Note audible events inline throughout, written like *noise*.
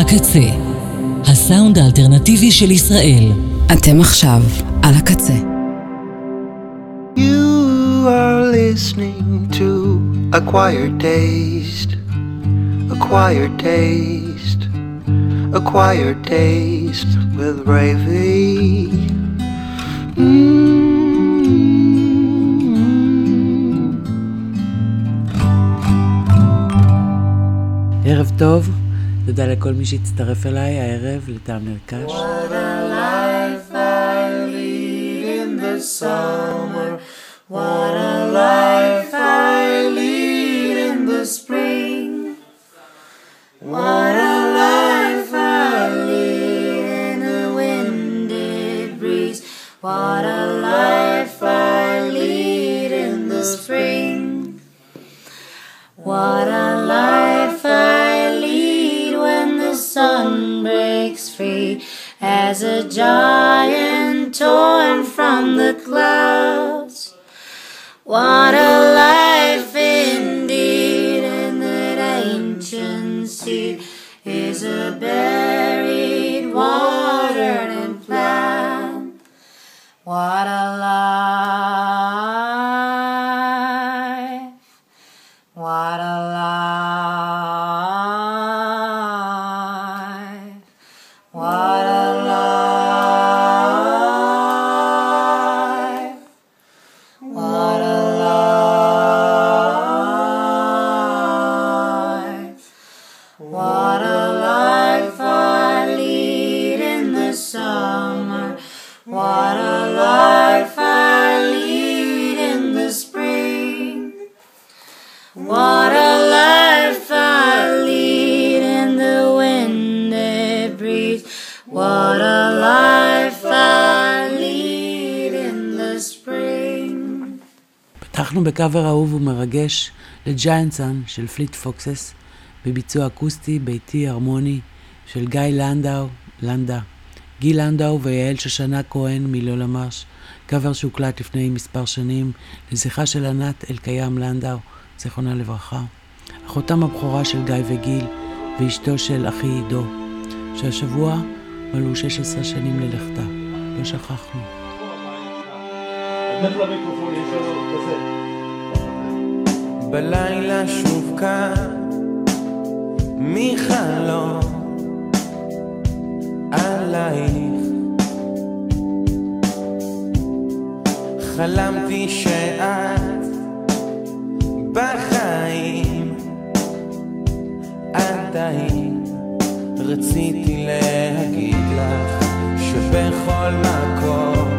הקצה, הסאונד האלטרנטיבי של ישראל. אתם עכשיו על הקצה. You are listening to Acquired Taste, Acquired Taste, Acquired Taste with Ravy. Mm. ערב טוב, תודה לכל מי שהצטרף אליי הערב לטעם נרכש. What a life I lead in the summer. What a life I lead in the spring. What a life I lead in the windy breeze. What a life I lead in the spring. What a free as a giant torn from the clouds. What a life indeed, and that ancient seed is a buried, watered, and plant. What a בקאבר אהוב ומרגש לג'יינטסון של Fleet Foxes, בביצוע אקוסטי, ביתי, הרמוני, של גיא לנדאו, לנדה, גיל לנדאו ויעל שושנה כהן מלא למש, קאבר שהוקלט לפני מספר שנים לזכרה של ענת אלקיים לנדאו, זיכרונה לברכה, אחותם הבכורה של גיא וגיל ואשתו של אחי עידו, שהשבוע מלאו 16 שנים ללכתה, לא שכחנו. בלילה שוב קם מחלום עלייך. חלמתי שאת בחיים עדיין רציתי להגיד לך שבכל מקום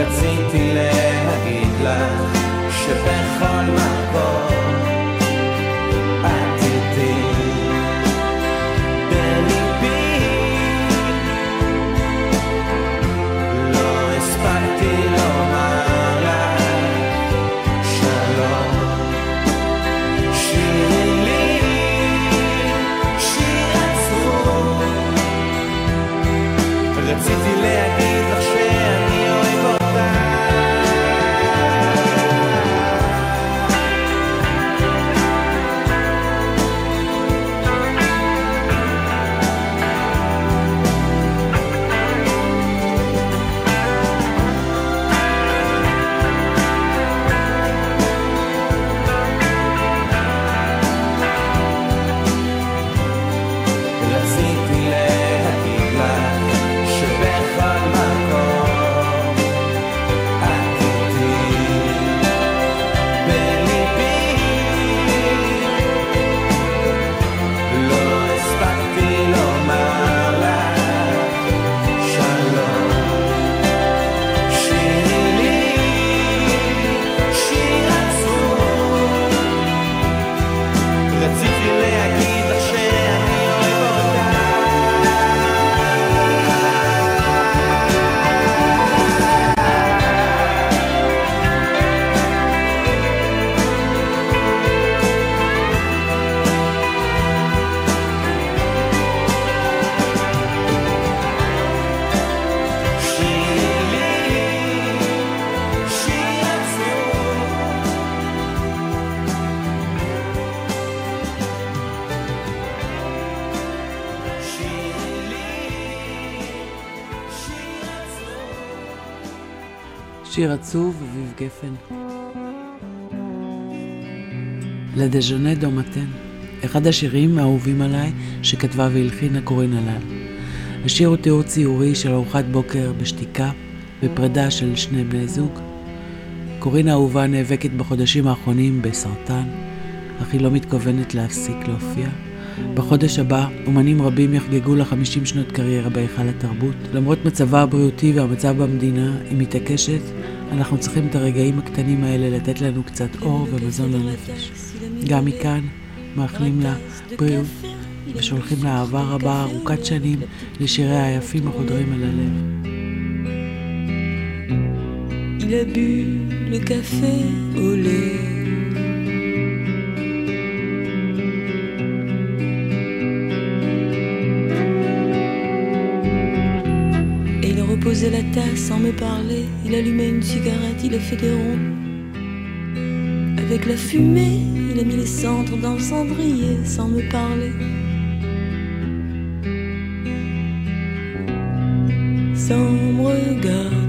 רציתי להגיד שיר עצוב, אביב גפן. לדז'נה דומתן, אחד השירים האהובים עליי שכתבה והלחינה קורין הלל. השיר הוא תיאור ציורי של ארוחת בוקר בשתיקה ופרידה של שני בני זוג. קורין האהובה נאבקת בחודשים האחרונים בסרטן, אך היא לא מתכוונת להפסיק להופיע. בחודש הבא, אומנים רבים יחגגו לה 50 שנות קריירה בהיכל התרבות. למרות מצבה הבריאותי והמצב במדינה, היא מתעקשת, אנחנו צריכים את הרגעים הקטנים האלה לתת לנו קצת אור ומזון לנפש. גם מכאן, מאחלים לה בריאות ושולחים לה אהבה רבה ארוכת שנים לשיריה היפים החודרים אל הלב. Il a bu le café au lait. Sans me parler. Il allumait une cigarette, il a fait des ronds. Avec la fumée, il a mis les cendres dans le cendrier sans me parler. Sans me regarder.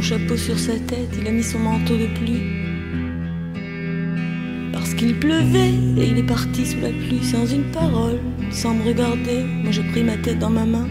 Chapeau sur sa tête, il a mis son manteau de pluie. Parce qu'il pleuvait et il est parti sous la pluie sans une parole, sans me regarder. Moi j'ai pris ma tête dans ma main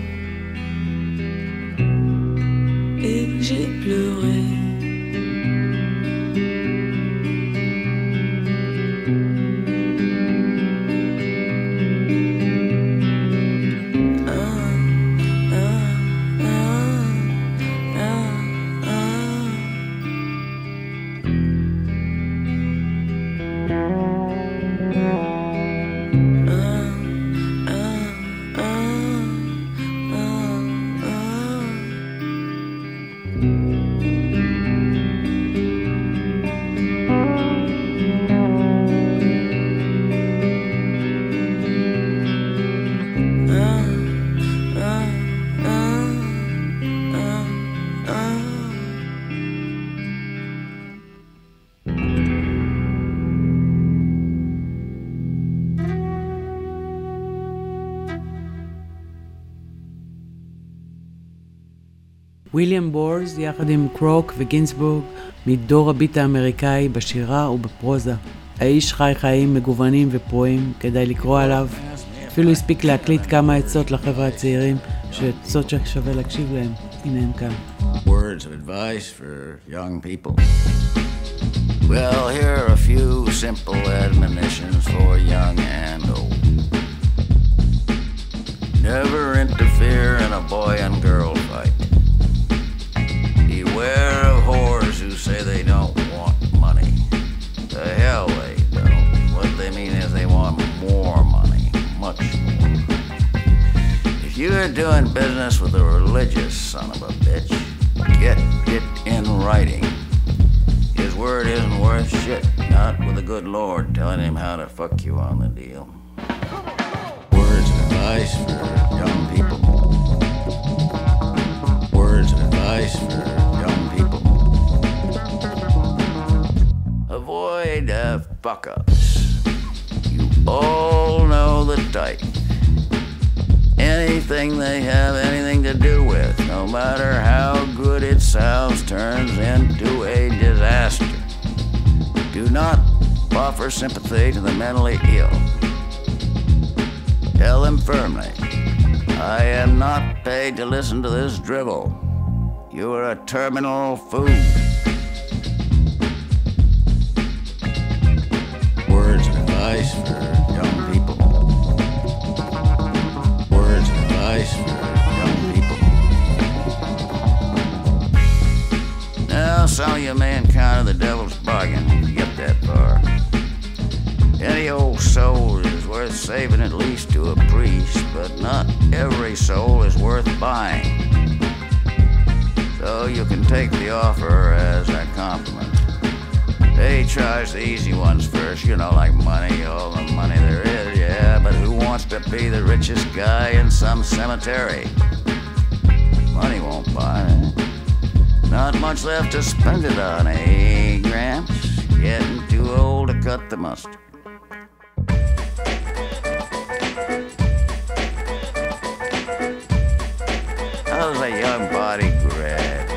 ויליאם בורס יחד עם קרוק וגינסבורג מדור הביט האמריקאי בשירה ובפרוזה. האיש חי חיים מגוונים ופרועים, כדאי לקרוא עליו. אפילו הספיק להקליט כמה עצות לחבר'ה הצעירים, שעצות ששווה להקשיב להם. הנה הם כאן. Words of advice for young people. Well, here are a few simple admonitions for young and old. Never interfere in a boy and girl they don't want money. The hell they don't. What they mean is they want more money. Much more. If you are doing business with a religious son of a bitch, get it in writing. His word isn't worth shit, not with the good Lord telling him how to fuck you on the deal. Words of advice for young people. Words of advice for avoid uh, fuck ups. You all know the type. Anything they have anything to do with, no matter how good it sounds, turns into a disaster. Do not offer sympathy to the mentally ill. Tell them firmly, I am not paid to listen to this drivel. You are a terminal food. Advice for young people. Words of advice for young people. Now, of you may encounter the devil's bargain you get that far. Any old soul is worth saving at least to a priest, but not every soul is worth buying. So you can take the offer as a compliment. They charge the easy ones first, you know, like money, all the money there is, yeah, but who wants to be the richest guy in some cemetery? Money won't buy it. Not much left to spend it on, eh, Gramps? Getting too old to cut the mustard. How's a young body grab?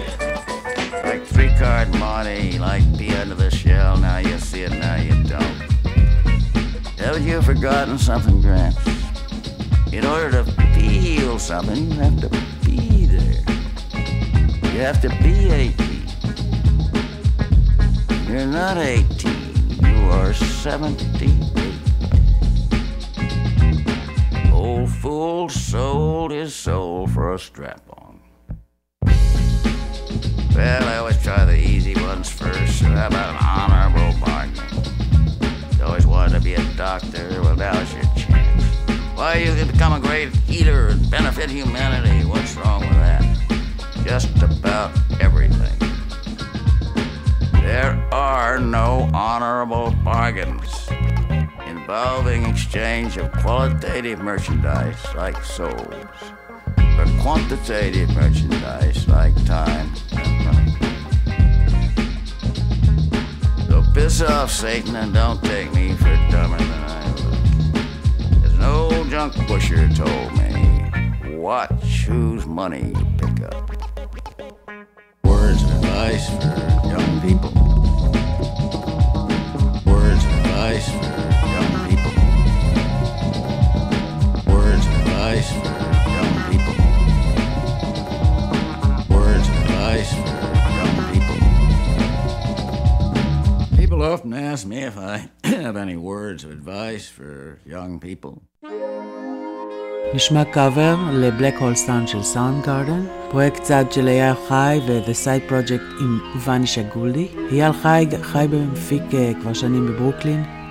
Like three card money, like the under the shell. Now you see it, now you don't. Haven't you forgotten something, Gramps? In order to feel something, you have to be there. You have to be 18. You're not 18, you are 78. Old fool sold his soul for a strap. Well, I always try the easy ones first. How about an honorable bargain? You always wanted to be a doctor. Well, now's your chance. Why, you can become a great healer and benefit humanity. What's wrong with that? Just about everything. There are no honorable bargains involving exchange of qualitative merchandise like souls or quantitative merchandise like time piss off, Satan, and don't take me for dumber than I look. As an old junk pusher told me, watch whose money you pick up. Words of advice for young people. Words of advice for People often ask me if I *clears throat* have any words of advice for young people. נשמע קאבר ל Black Hole Sun של Soundgarden, פרויקט צד של אייל חי ו-The Side Project עם ואני שגולדי. אייל חי חי ומפיק אה, כבר שנים בברוקלין.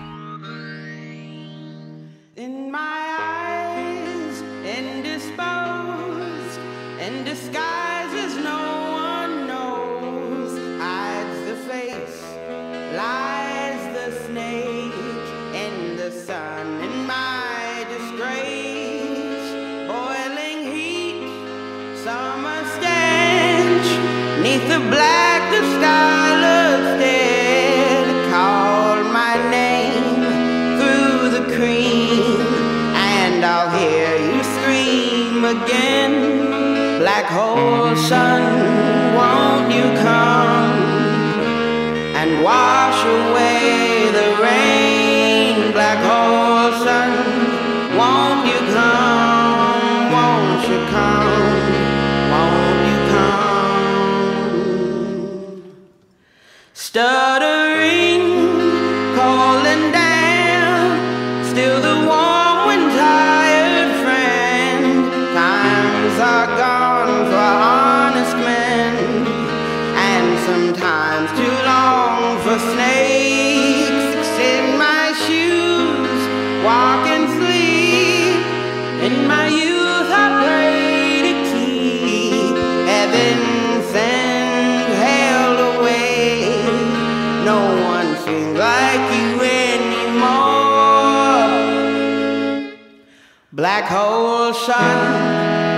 Old ocean,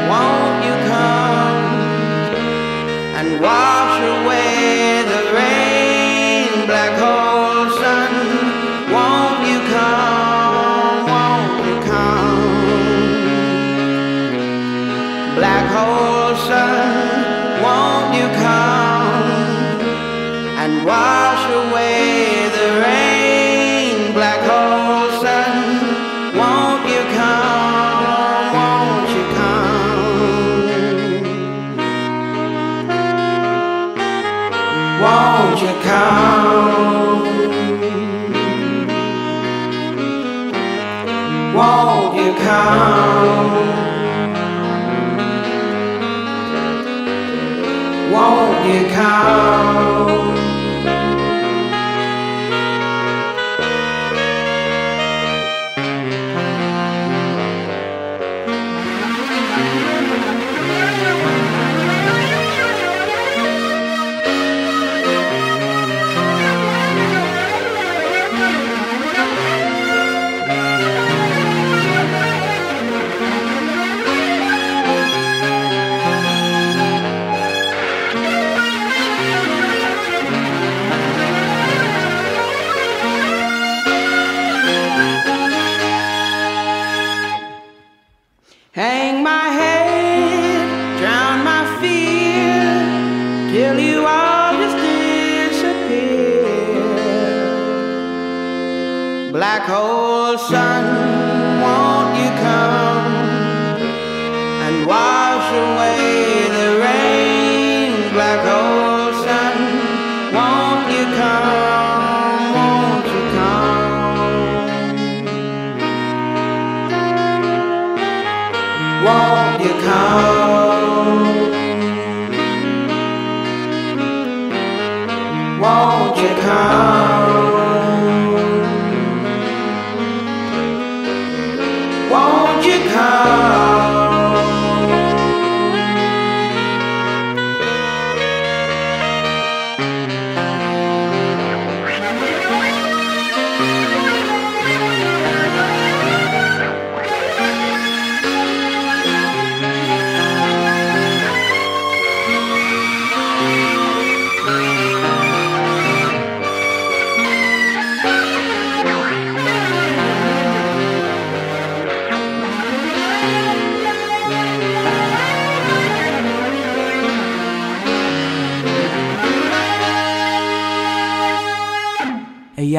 won't you come and watch?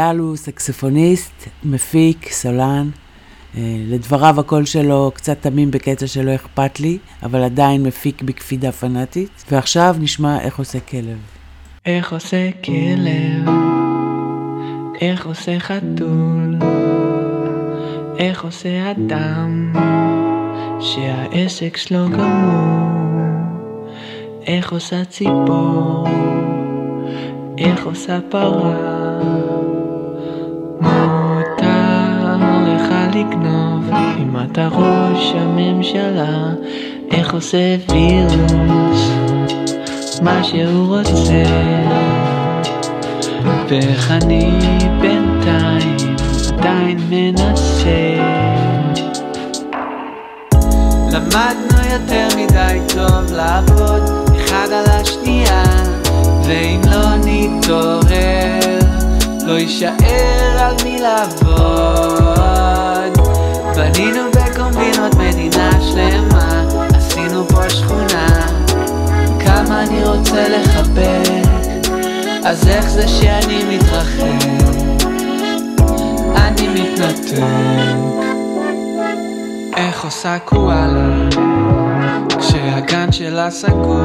אייל הוא סקסופוניסט, מפיק, סולן. אה, לדבריו הקול שלו קצת תמים בקטע שלא אכפת לי, אבל עדיין מפיק בקפידה פנאטית. ועכשיו נשמע איך עושה כלב. איך עושה כלב? איך עושה חתול? איך עושה אדם שהעסק שלו גמור? איך עושה ציפור? איך עושה פרה? מותר לך לגנוב אם אתה ראש הממשלה איך עושה וירוס? מה שהוא רוצה. ואיך אני בינתיים עדיין מנסה. למדנו יותר מדי טוב לעבוד אחד על השנייה ואם לא נתעורר לא יישאר על מי לעבוד. בנינו בקומבינות מדינה שלמה עשינו פה שכונה. כמה אני רוצה לחבק אז איך זה שאני מתרחק? אני מתנתק. איך עושה קואלה כשהגן שלה סגור?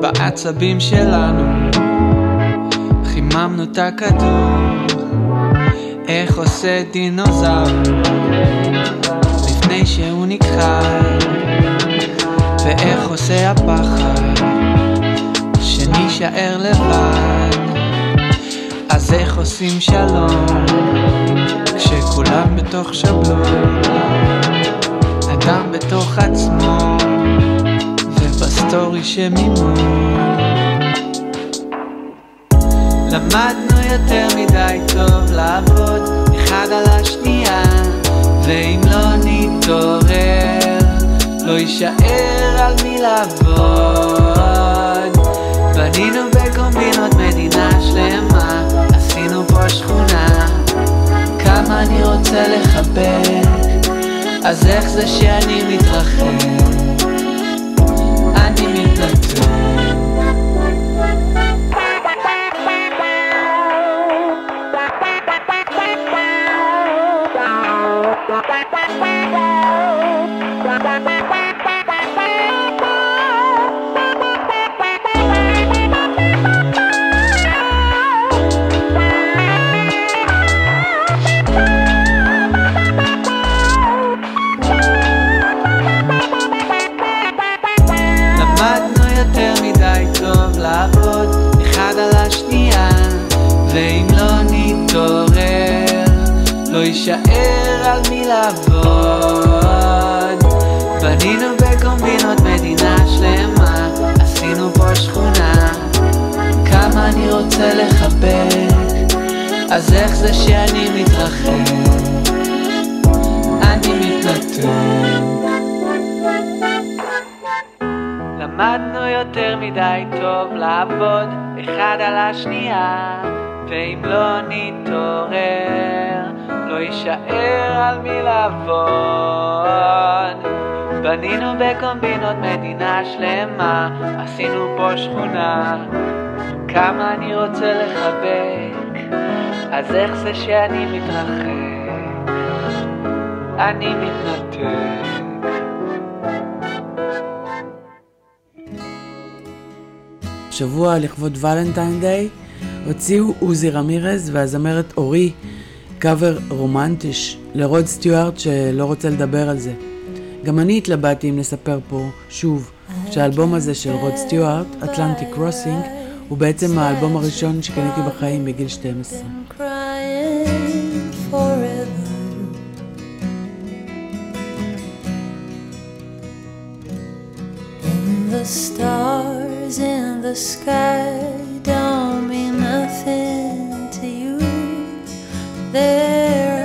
בעצבים שלנו חיממנו את הכדור. איך עושה דינוזאור? לפני שהוא נכחד ואיך עושה הפחד? שנישאר לבד. אז איך עושים שלום? כשכולם בתוך שבלון. אדם בתוך עצמו. ובסטורי שמימון למדנו יותר מדי טוב לעבוד אחד על השנייה ואם לא נתעורר לא יישאר על מי לעבוד. בנינו בקומבינות מדינה שלמה עשינו פה שכונה כמה אני רוצה לחבק אז איך זה שאני מתרחק לעבוד בנינו בקומבינות מדינה שלמה, עשינו פה שכונה. כמה אני רוצה לחבק, אז איך זה שאני מתרחק? אני מתנתק. שבוע לכבוד ולנטיין דיי הוציאו עוזי רמירז והזמרת אורי קאבר רומנטיש לרוד סטיוארט שלא רוצה לדבר על זה. גם אני התלבטתי אם נספר פה שוב שהאלבום הזה של רוד סטיוארט, Atlantic Crossing, הוא בעצם האלבום הראשון שקניתי בחיים בגיל 12. The stars in the sky don't mean nothing. there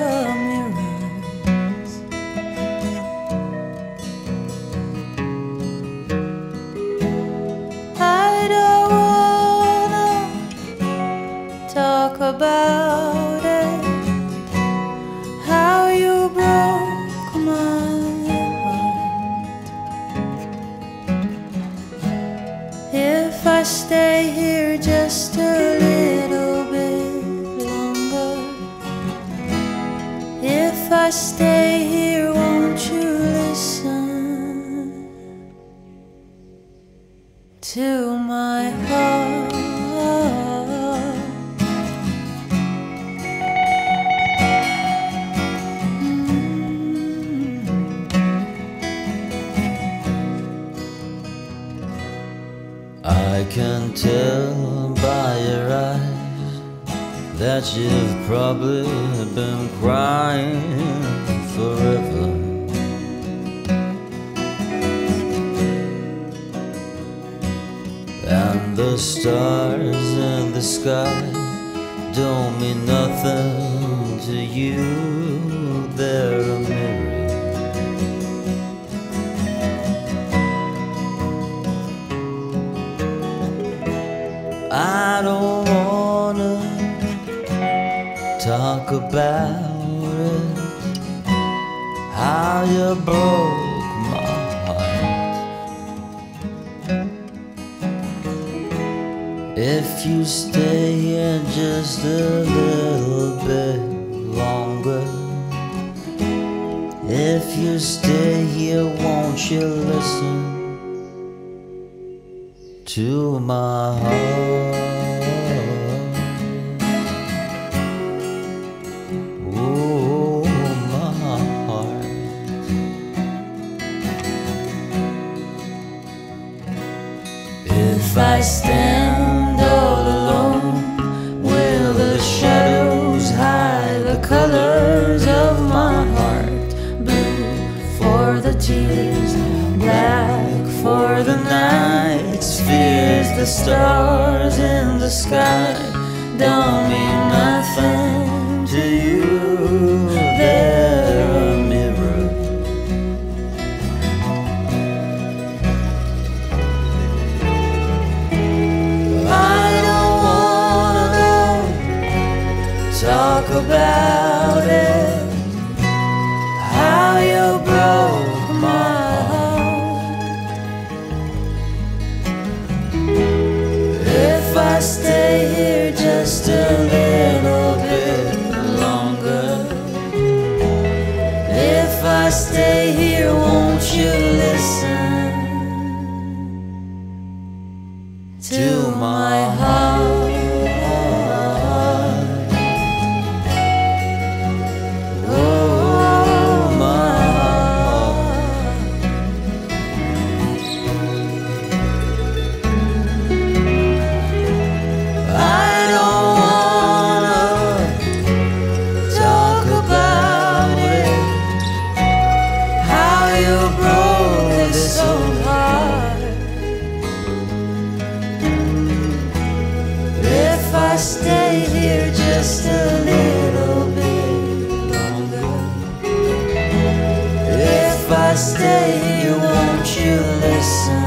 I stay, won't you listen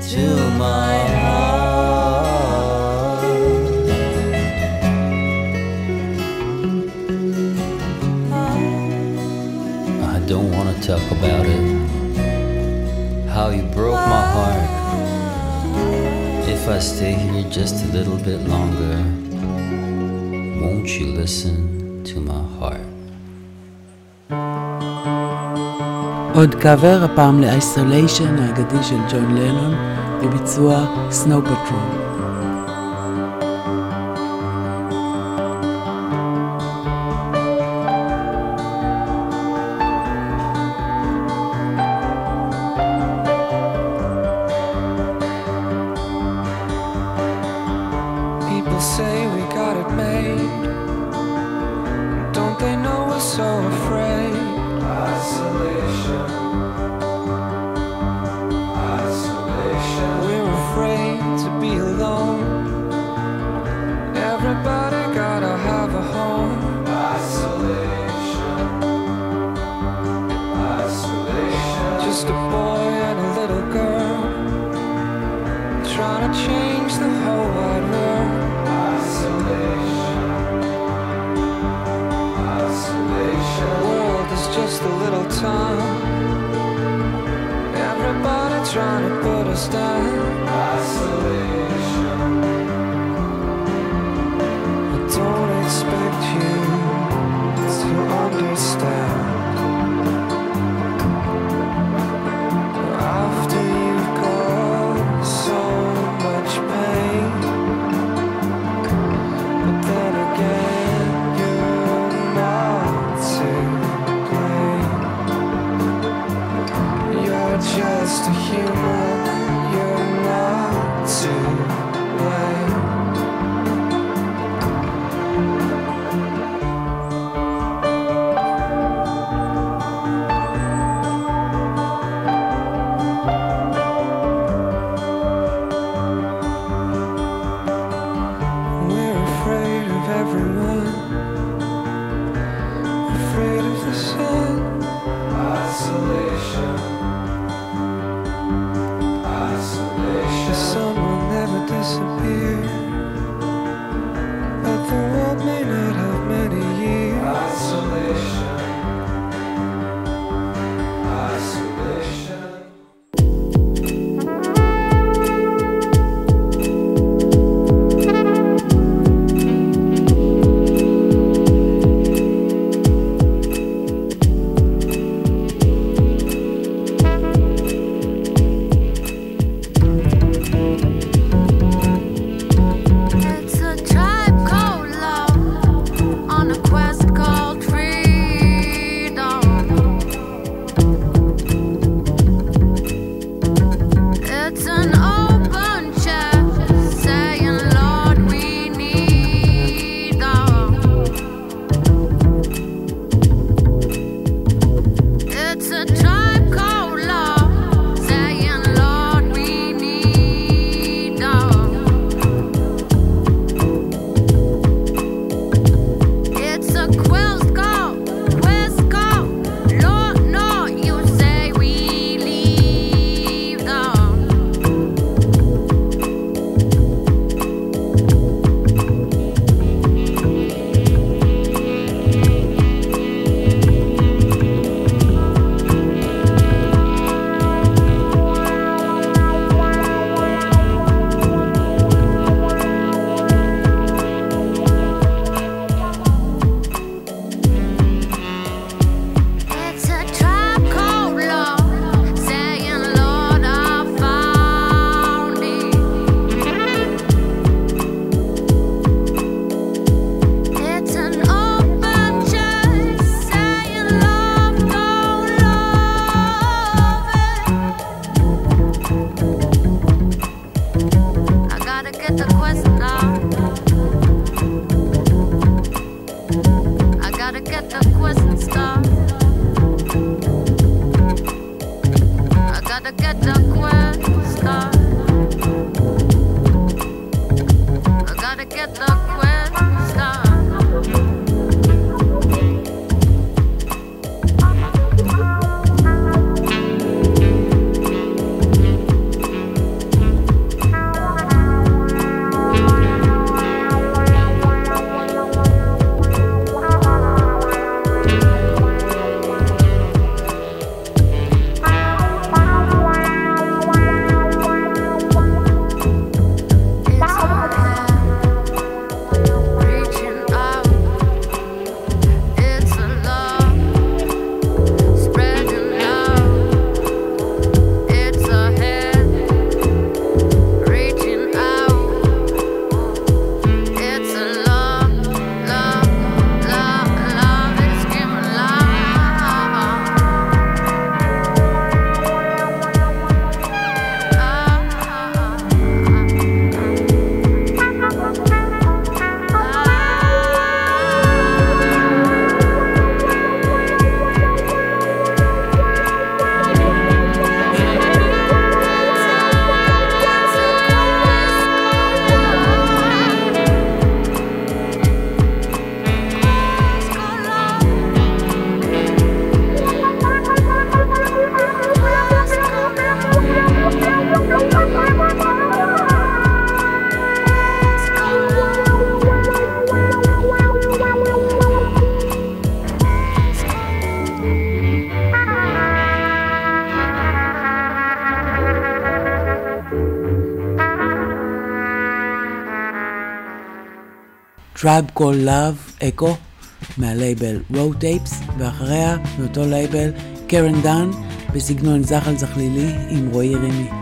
to my heart? I don't want to talk about it. How you broke my heart. If I stay here just a little bit longer, won't you listen to my heart? עוד קאבר, הפעם ל-Isolation האגדי של ג'ון לנון, בביצוע Snow Patrol. Tribe Call Love, Echo מהלייבל Raw Tapes, ואחריה, מאותו לייבל, קרן דן, בסגנון זחל זחלילי עם רועי רימי.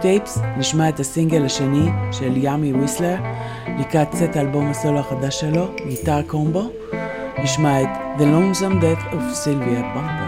טייפס נשמע את הסינגל השני של ימי וויסלר, לקראת סט אלבום הסולו החדש שלו, גיטר קומבו, נשמע את The Lonesome Death of Sylvia Bumper.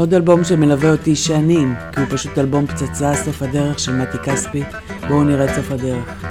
עוד אלבום שמלווה אותי שנים, כי הוא פשוט אלבום פצצה, סוף הדרך של מתי כספי. בואו נראה את סוף הדרך.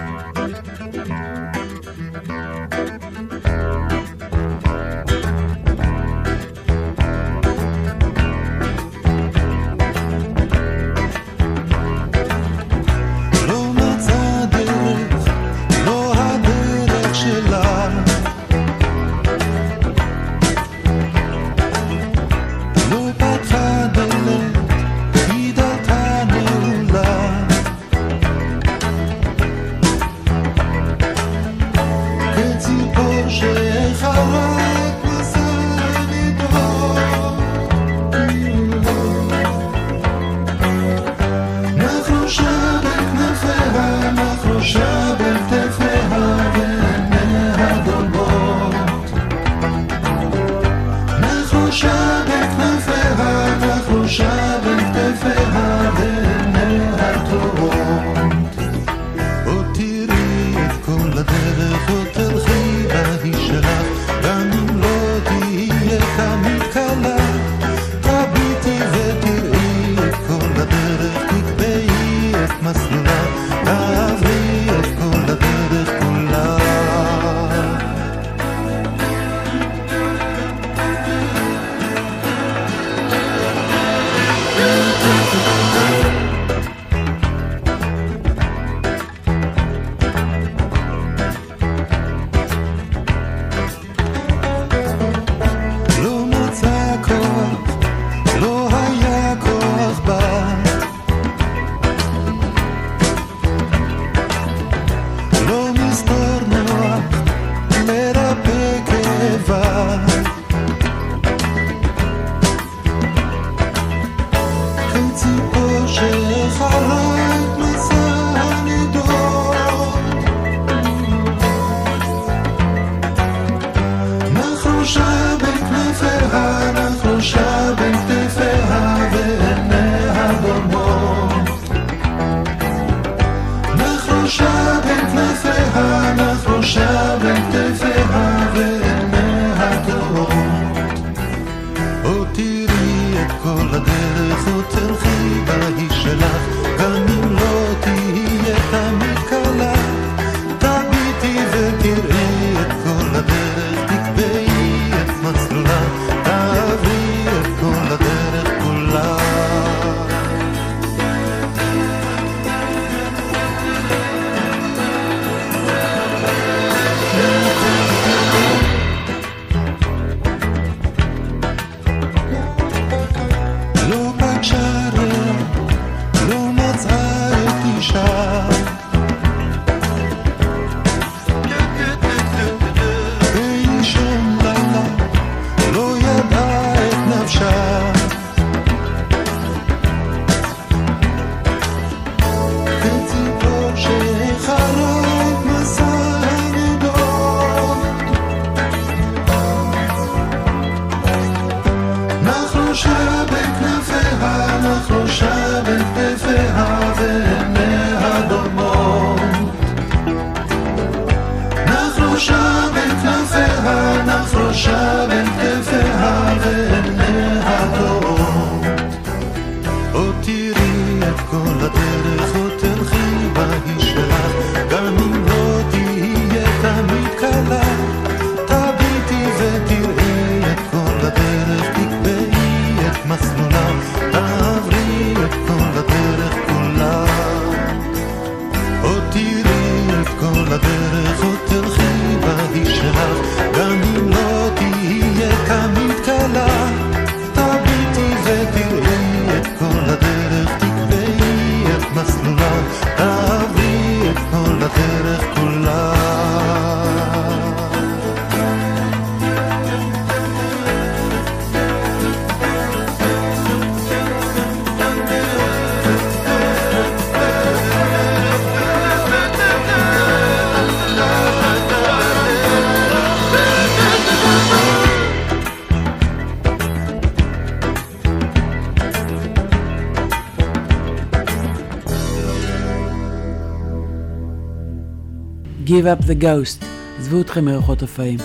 Give Up the Ghost, עזבו אתכם מרוחות הרפאים.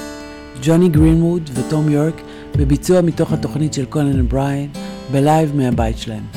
ג'וני גרינווד וטום יורק בביצוע מתוך התוכנית של קונן אובריין, בלייב מהבית שלהם.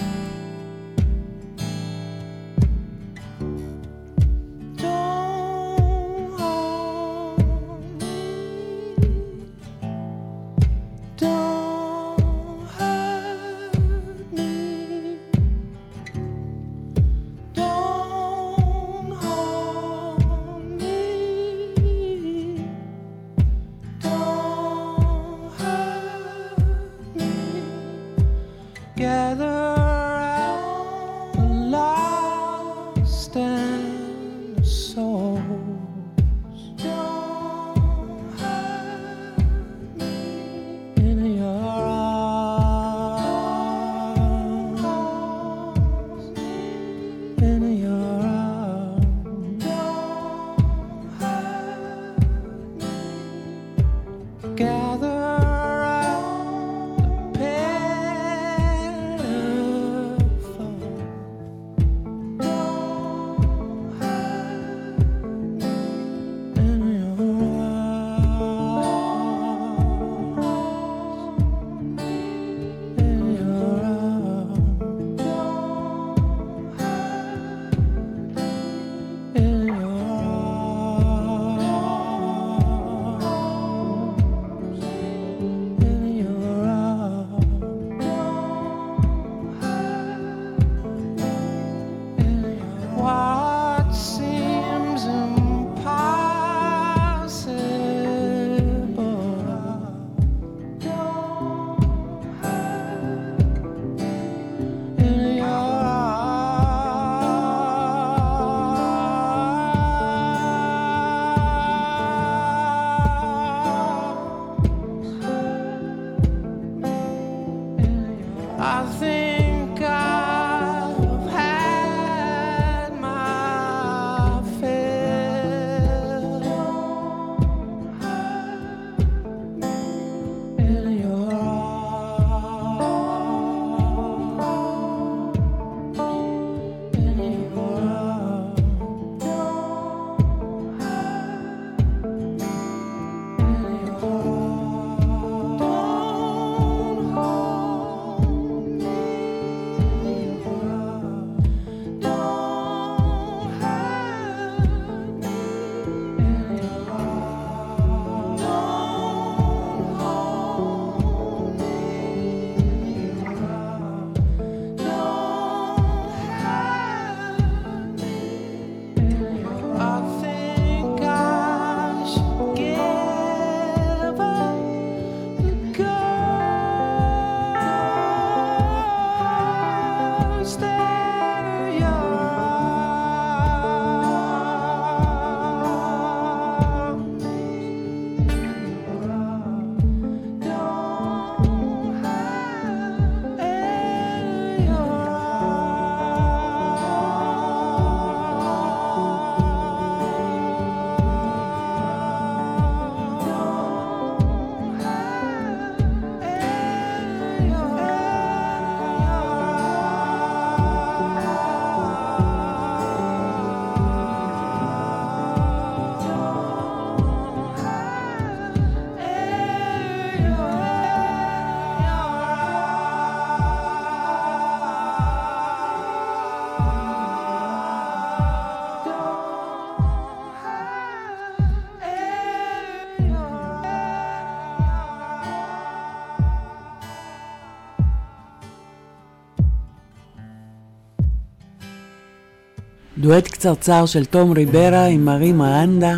דואט קצרצר של תום ריברה עם מארי מרנדה.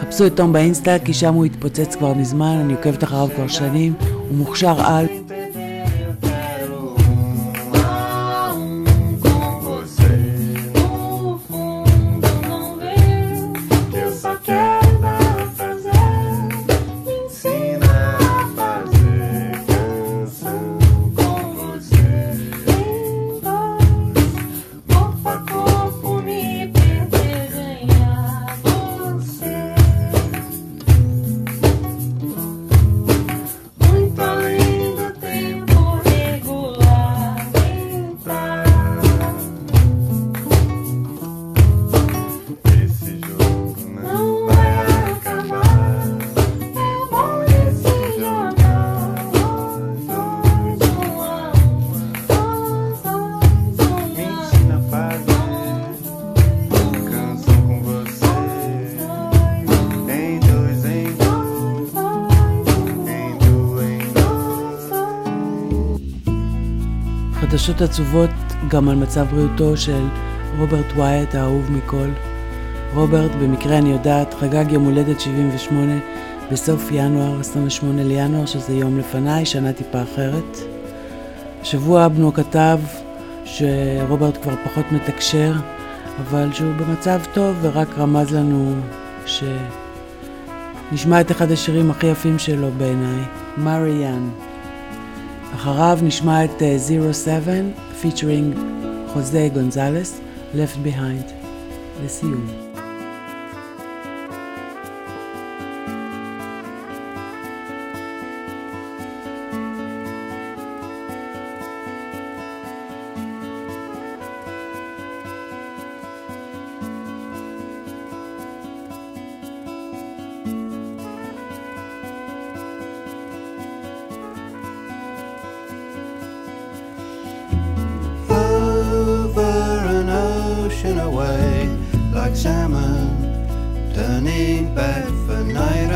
חפשו את תום באינסטה כי שם הוא התפוצץ כבר מזמן, אני עוקבת אחריו כבר שנים, הוא מוכשר על. חדשות עצובות גם על מצב בריאותו של רוברט ווייט האהוב מכל. רוברט, במקרה אני יודעת, חגג יום הולדת 78 בסוף ינואר, 28 לינואר, שזה יום לפניי, שנה טיפה אחרת. השבוע בנו כתב שרוברט כבר פחות מתקשר, אבל שהוא במצב טוב ורק רמז לנו שנשמע את אחד השירים הכי יפים שלו בעיניי, מריאן. אחריו נשמע את אה, Zero Seven, featuring חוזה גונזלס, Left Behind. לסיום. Salmon turning back for night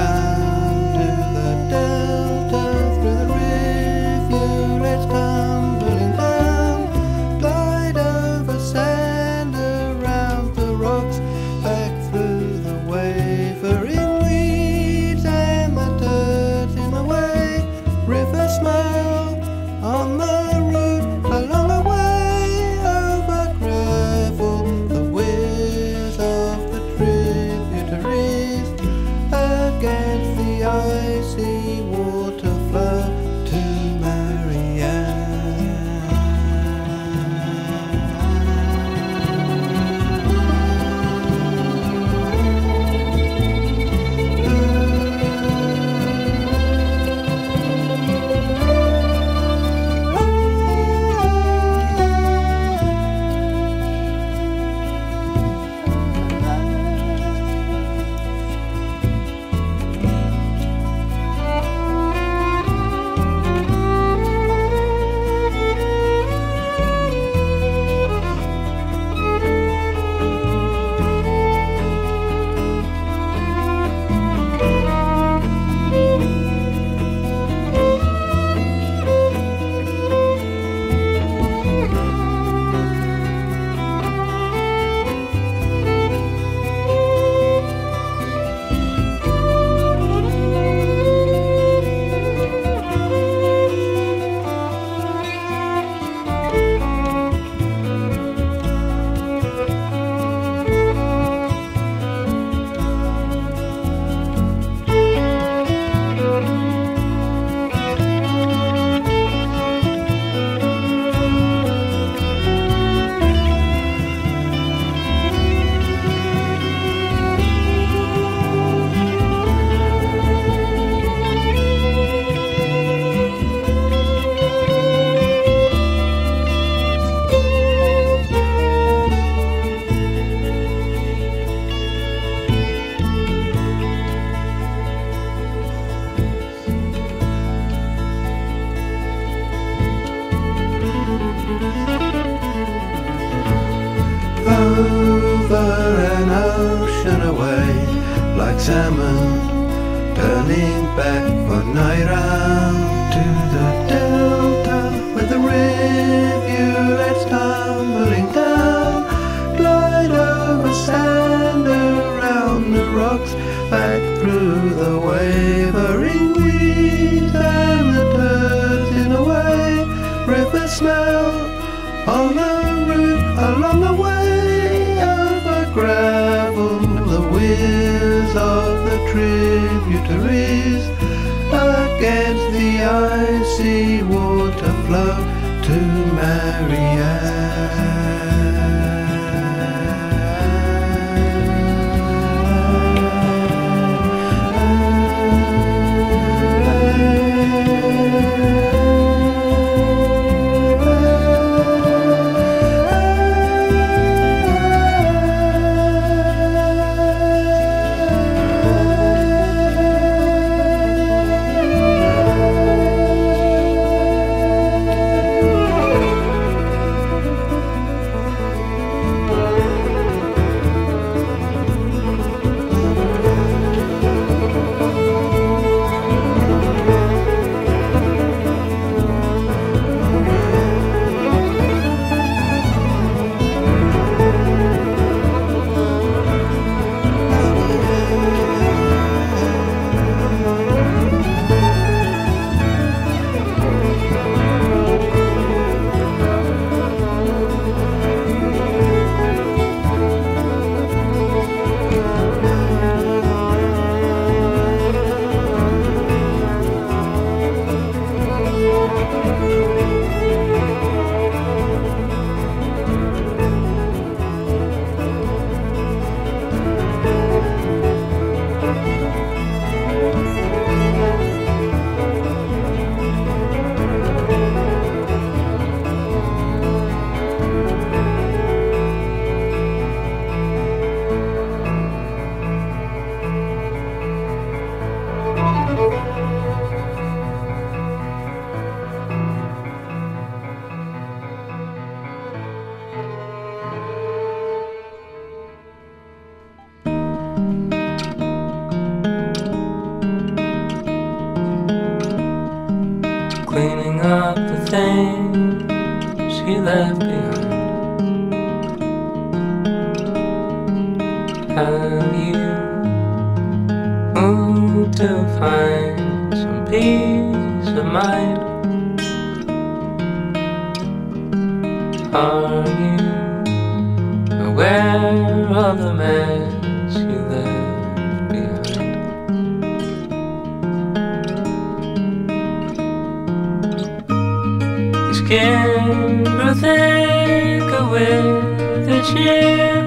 Skin grew thicker with each year.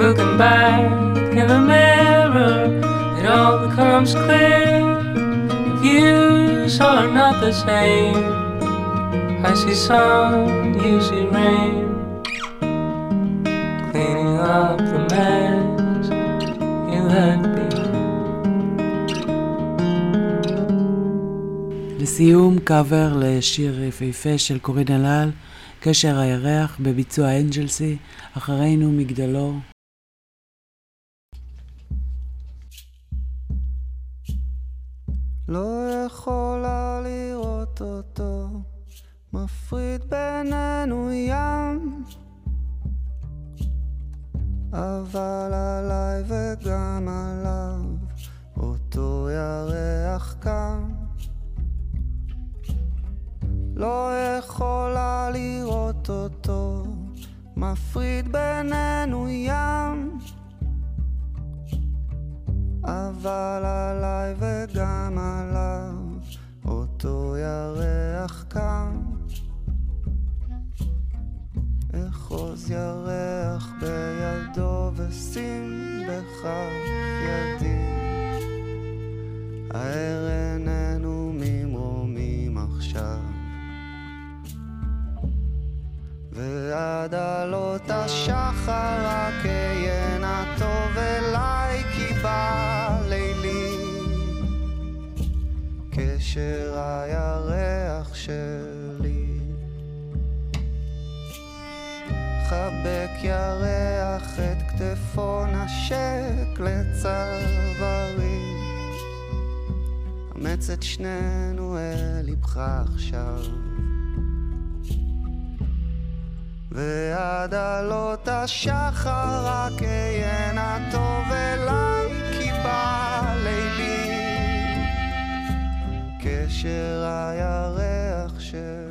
Looking back in the mirror, it all becomes clear. Views are not the same. I see sun, you see rain. לסיום, קאבר לשיר יפהפה של קורין אלאל, קשר הירח, בביצוע אנג'לסי, אחרינו מגדלור. לא יכולה לראות אותו, מפריד בינינו ים. אבל עליי וגם עליו, אותו ירח קם. לא יכולה לראות אותו, מפריד בינינו ים. אבל עליי וגם עליו, אותו ירח קם. אחוז ירח בידו ושים בכף ידי. הער איננו ממרומים עכשיו. ועד עלות השחר רק אהיה טוב אליי כי בא לילי. קשר הירח שלי. חבק ירח את כתפו נשק לצווארי. אמץ את שנינו אל ליבך עכשיו ועד עלות השחר רק אהיה טוב אליי כי בא לילי קשר הירח שלי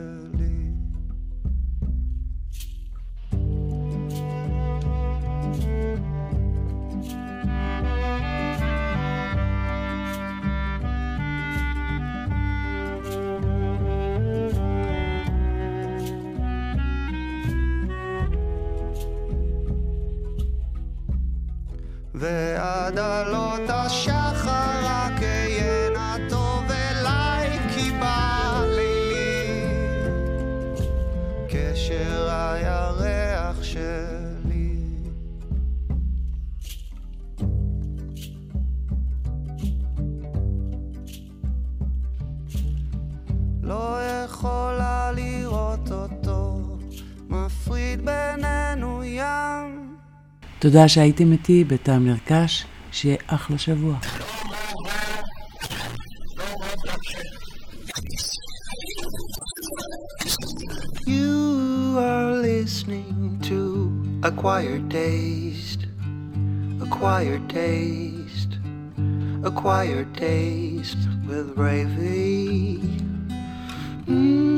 ועד עלות השחר רק אהיה טוב אליי כי בא לילי קשר הירח שלי. לא יכולה לראות אותו מפריד בינינו ים. תודה שהייתם איתי בטעם נרכש, שיהיה אחלה שבוע. You are listening to Acquired Taste, Acquired Taste, Acquired Taste with Ravy. Mm.